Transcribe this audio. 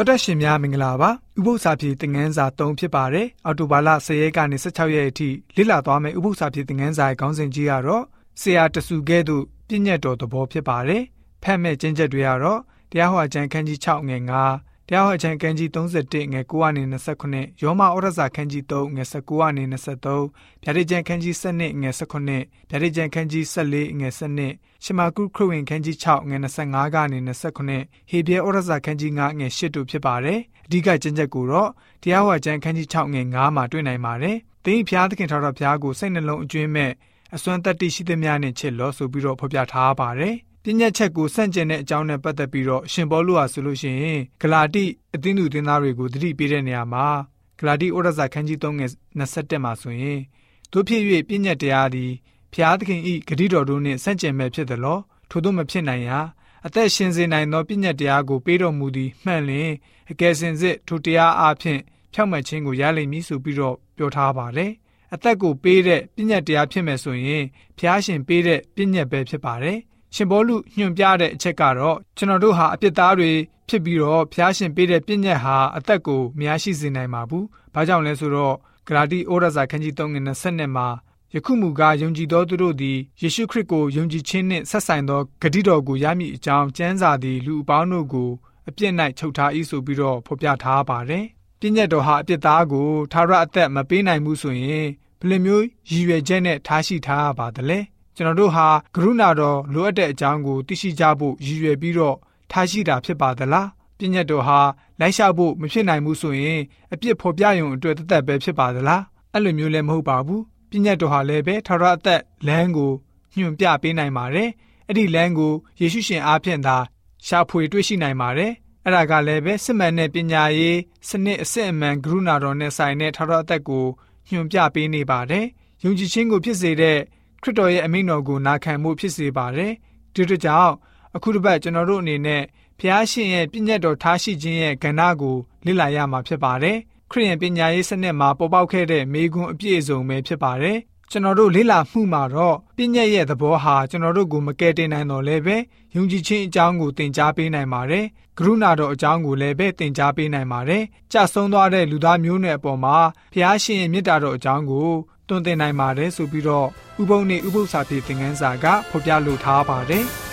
တော်တက်ရှင်များမင်္ဂလာပါဥပု္ပ္ပစာပြေသင်ငန်းစာ3ဖြစ်ပါတယ်အော်တိုဘာလ10ရက်ကနေ16ရက်အထိလေ့လာသွားမယ့်ဥပု္ပ္ပစာပြေသင်ငန်းစာရဲ့ခေါင်းစဉ်ကြီးကတော့ဆရာတဆူကဲ့သို့ပြည့်ညတ်တော်သဘောဖြစ်ပါတယ်ဖတ်မဲ့ကျင့်ချက်တွေကတော့တရားဟောကျမ်းခန်းကြီး6ငယ်9 တရားဟောကျမ်းခန်းကြီး31ငယ်9ကနေ29ယောမဩရစာခန်းကြီး3ငယ်19ကနေ23ဗျာဒိတ်ကျမ်းခန်းကြီး7ငယ်18ဗျာဒိတ်ကျမ်းခန်းကြီး14ငယ်7ရှမာကုခရစ်ဝင်ခန်းကြီး6ငွေ25ကနေ29ဟေပြဲဩရစာခန်းကြီး9ငွေ8တို့ဖြစ်ပါတယ်အဓိကကျင့်ချက်ကိုတော့တရားဟောကျမ်းခန်းကြီး6ငွေ9မှာတွေ့နိုင်ပါတယ်သင်ဖျားသခင်ထာဝရဘုရားကိုစိတ်နှလုံးအကျွင်းမဲ့အစွမ်းတက်တိရှိသမျှနဲ့ချစ်လို့ဆိုပြီးတော့ဖော်ပြထားပါတယ် ပညာချက်ကိုစန့်ကျင်တဲ့အကြောင်းနဲ့ပတ်သက်ပြီးတော့ရှင်ဘောလူဟာဆိုလို့ရှိရင်ဂလာတိအသင်းသူအသင်းသားတွေကိုတတိပေးတဲ့နေရာမှာဂလာတိဩရစာခန်းကြီး3ငွေ27မှာဆိုရင်တို့ဖြစ်၍ပညာတရားသည်ဖျားသခင်ဤဂတိတော်တို့နှင့်ဆန့်ကျင်မဲ့ဖြစ်သလောထို့သောမဖြစ်နိုင်ရာအသက်ရှင်စေနိုင်သောပညာတရားကိုပေးတော်မူသည်မှန်လျင်အကယ်စင်စစ်ထိုတရားအဖြစ်ဖြောက်မှတ်ခြင်းကိုရလိမ့်မည်ဆိုပြီးတော့ပြောထားပါတယ်အသက်ကိုပေးတဲ့ပညာတရားဖြစ်မယ်ဆိုရင်ဖျားရှင်ပေးတဲ့ပညာပဲဖြစ်ပါတယ် ရှင်ဘောလူညွှန်ပြတဲ့အချက်ကတော့ကျွန်တော်တို့ဟာအပြစ်သားတွေဖြစ်ပြီးတော့ဖျားရှင်ပေးတဲ့ပညာဟာအသက်ကိုမရရှိစေနိုင်ပါဘူး။ဘာကြောင့်လဲဆိုတော့ဂလာတိဩရစာခန်းကြီး3ငွေ20မှာယခုမူကားယုံကြည်သောသူတို့သည်ယေရှုခရစ်ကိုယုံကြည်ခြင်းနှင့်ဆက်ဆိုင်သောဂတိတော်ကိုရမည်အကြောင်းကျမ်းစာသည်လူအပေါင်းတို့ကိုအပြစ်၌ချုပ်ထား၏ဆိုပြီးတော့ဖော်ပြထားပါတယ်။ပြည့်ညတ်တော်ဟာအပြစ်သားကိုသာရအသက်မပေးနိုင်ဘူးဆိုရင်ဘယ်လိုမျိုးရည်ရွယ်ချက်နဲ့ထားရှိထားရပါသလဲ။ ကျွန်တော်တို့ဟာကရုဏာတော်လိုအပ်တဲ့အကြောင်းကိုသိရှိကြဖို့ရည်ရွယ်ပြီးတော့ထားရှိတာဖြစ်ပါသလား။ပြည့်ညတ်တော်ဟာလိုက်လျှောက်ဖို့မဖြစ်နိုင်ဘူးဆိုရင်အပြစ်ဖော်ပြရုံအတွက်တသက်ပဲဖြစ်ပါသလား။အဲ့လိုမျိုးလည်းမဟုတ်ပါဘူးပညာတော်ဟာလည်းပဲထာဝရအသက်လမ်းကိုညွှန်ပြပေးနိုင်ပါတယ်။အဲ့ဒီလမ်းကိုယေရှုရှင်အားဖြင့်သာရှာဖွေတွေ့ရှိနိုင်ပါတယ်။အဲ့ဒါကလည်းပဲစစ်မှန်တဲ့ပညာရေးစနစ်အစစ်အမှန်ကရုဏာတော်နဲ့ဆိုင်တဲ့ထာဝရအသက်ကိုညွှန်ပြပေးနေပါတယ်။ယုံကြည်ခြင်းကိုဖြစ်စေတဲ့ ခရစ်တော်ရဲ့အမိန့်တော်ကိုနာခံမှုဖြစ်စေပါတယ်။ဒီတို့ကြောင့်အခုတစ်ပတ်ကျွန်တော်တို့အနေနဲ့ဖျားရှင်ရဲ့ပြည့်ညတ်တော်ထားရှိခြင်းရဲ့ကဏ္ဍကိုလေ့လာရမှာဖြစ်ပါတယ်။ခရိယန်ပညာရေးစနစ်မှာပေါ်ပေါက်ခဲ့တဲ့မေခွန်းအပြည့်အစုံပဲဖြစ်ပါတယ်။ကျွန်တော်တို့လေ့လာမှုမှာတော့ပြည့်ညက်ရဲ့သဘောဟာကျွန်တော်တို့ကိုမကယ်တင်နိုင်တော့လည်းပဲယုံကြည်ခြင်းအကြောင်းကိုသင်ကြားပေးနိုင်ပါတယ်။ကရုဏာတော်အကြောင်းကိုလည်းပဲသင်ကြားပေးနိုင်ပါတယ်။ကြဆုံးသွားတဲ့လူသားမျိုးနွယ်အပေါ်မှာဖျားရှင်ရဲ့မေတ္တာတော်အကြောင်းကို တွင်တင်နိုင်ပါတယ်ဆိုပြီးတော့ဥပုံနဲ့ဥပု္ပ္ပစာပြေသင်ခန်းစာကဖော်ပြလိုထားပါတယ်။